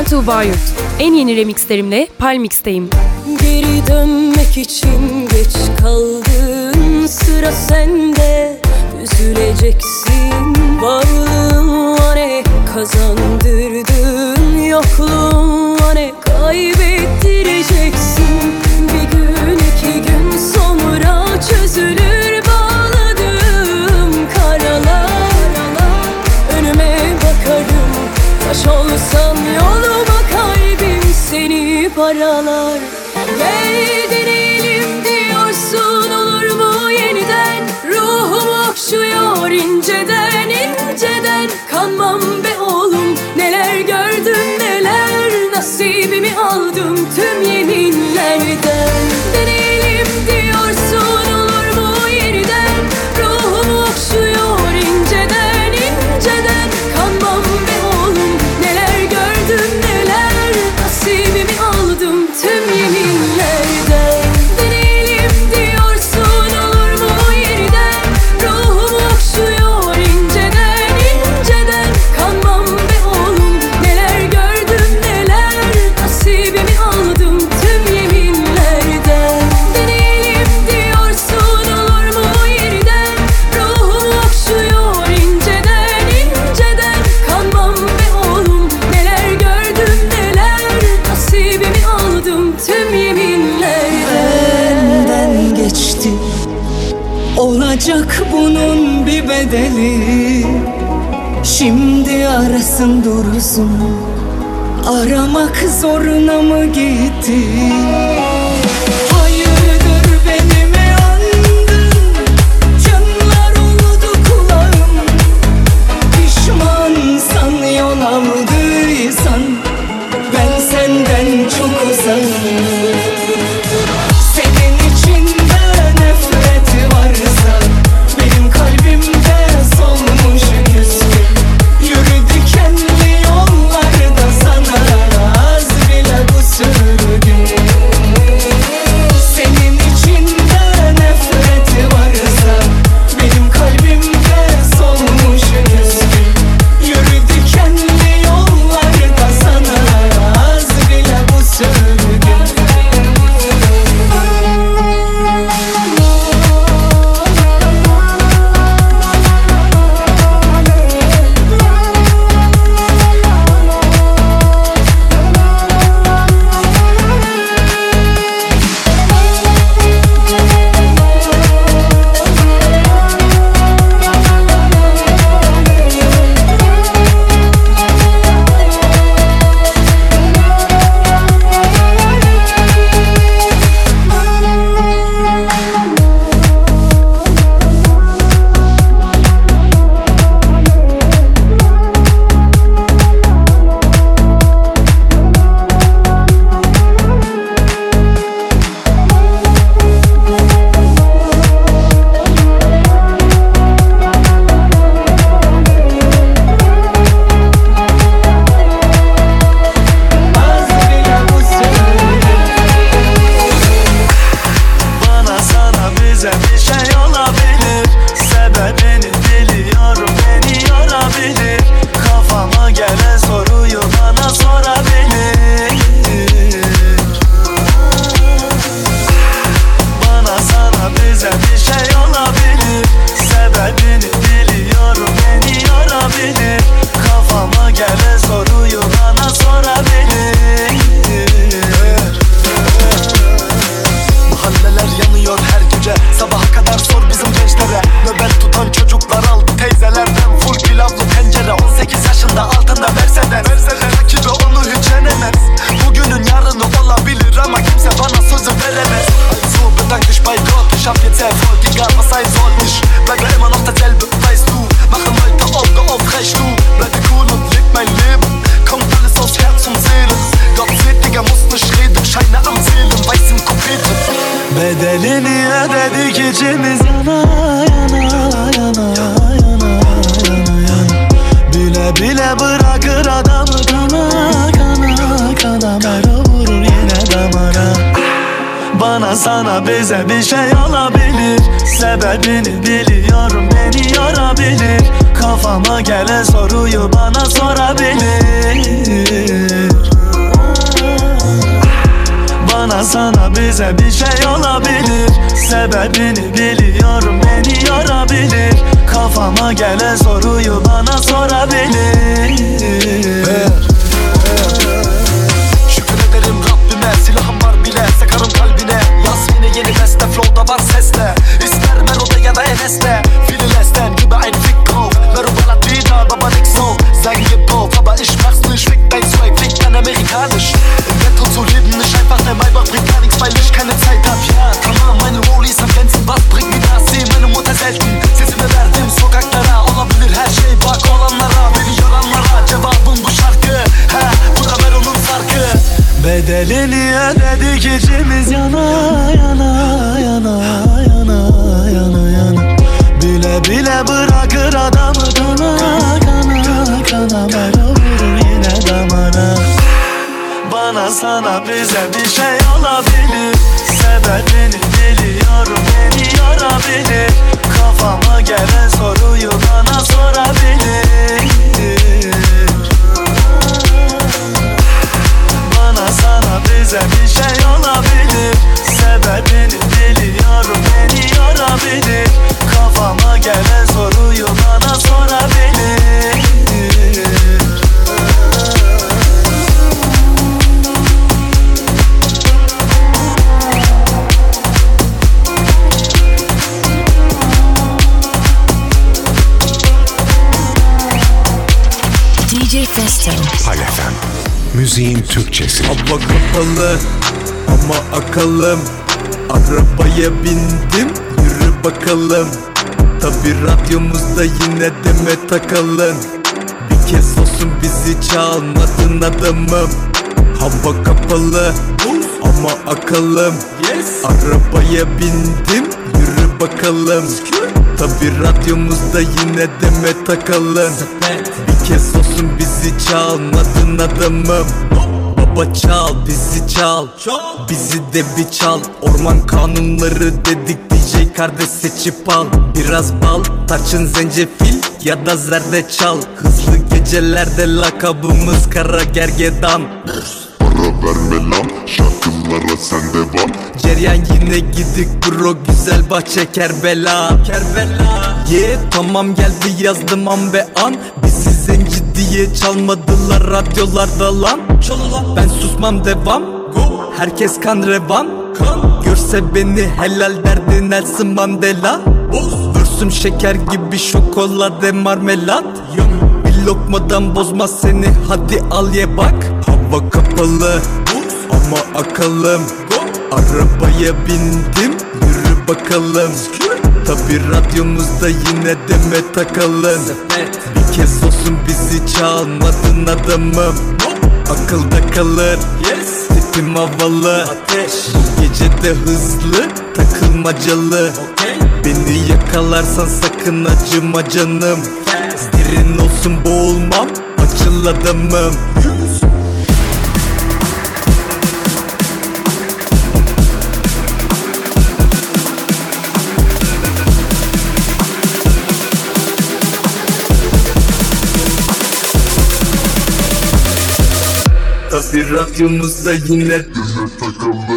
Tuğba Yurt. En yeni remixlerimle Palmix'teyim. Geri dönmek için geç kaldın. Sıra sende. Üzüleceksin. Varlığın ne kazandırdın. Yokluğun ne kaybettireceksin paralar. Nereden elim diyorsun olur mu yeniden? Ruhum okşuyor inceden inceden. Kanmam be oğlum neler gördüm neler Nasibimi al zoruna mı gitti? Gecemiz yana yana yana yana yana yana. Bile bile bırakır adamı kana kana kana. Kara vurur yine damara. Bana sana bize bir şey olabilir. Sebebini biliyorum beni yorabilir. Kafama gelen soruyu bana sorabilir. Bana sana bize bir şey olabilir. Sebebini biliyorum. Beni yorabilir Kafama gelen soruyu bana sorabilir. Ver Şükür silahım var bile. Sakarım kalbine. Yaz yeni beste. Flowda var İster Mero'da ya da Enes'te. Fililesten gibi ein Fick drauf Mero Balatida Baba Nixon Zengin kein Amerikanisch Im Ghetto zu leben ist einfach der Maybach bringt. Gar nichts, weil ich keine Zeit hab. Ja tamam meine Rollies am Fenster, was bringt mir das? Seh meine Mutter selten, sesimi verdim sokaklara Olabilir her şey bak olanlara, beni yoranlara Cevabım bu şarkı, he bu da Meron'un farkı Bedelini ödedik içimiz yana yana yana yana yana yana. Bile bile bırakır adamı kana kana kana. Bana vurur yine damara sana bize bir şey olabilir. Sebebini biliyorum beni yorabilir. Kafama gelen soruyu bana sorabilir. Bana sana bize bir şey olabilir. Sebebini biliyorum beni yorabilir. Kafama gelen soruyu bana sorabilir Pal FM. Müziğin Türkçesi. Hava kapalı ama akalım. Arabaya bindim yürü bakalım. Tabi radyomuzda yine deme takalım. Bir kez olsun bizi çalmadın adamım. Hava kapalı ama akalım. Arabaya bindim yürü bakalım. Tabi radyomuzda yine deme takalım Kez olsun bizi çalmadın adamım. Baba çal bizi çal. Bizi de bir çal. Orman kanunları dedik DJ kardeş seçip al. Biraz bal tarçın zencefil ya da zerdeçal Hızlı gecelerde lakabımız kara gergedan. Ara verme lan şarkılara sen devam. Ceryan yine gidik bro güzel bahçe Kerbela. Kerbela. Yeah tamam geldi yazdım an ve an diye çalmadılar radyolarda lan. Ben susmam devam. Herkes kan revan. Görse beni helal derdi Nelson Mandela. Vürsüm şeker gibi şokolade marmelat. Bir lokmadan bozmaz seni hadi al ye bak. Hava kapalı ama akalım. Arabaya bindim yürü bakalım Tabi radyomuzda yine deme takalım Bir kez olsun bizi çalmadın adamım. Akılda kalır Tipim havalı. Bu gece de hızlı takılmacalı. Beni yakalarsan sakın acıma canım. Derin olsun boğulmam açıl adamım Tabi radyomuzda yine takıldı Deme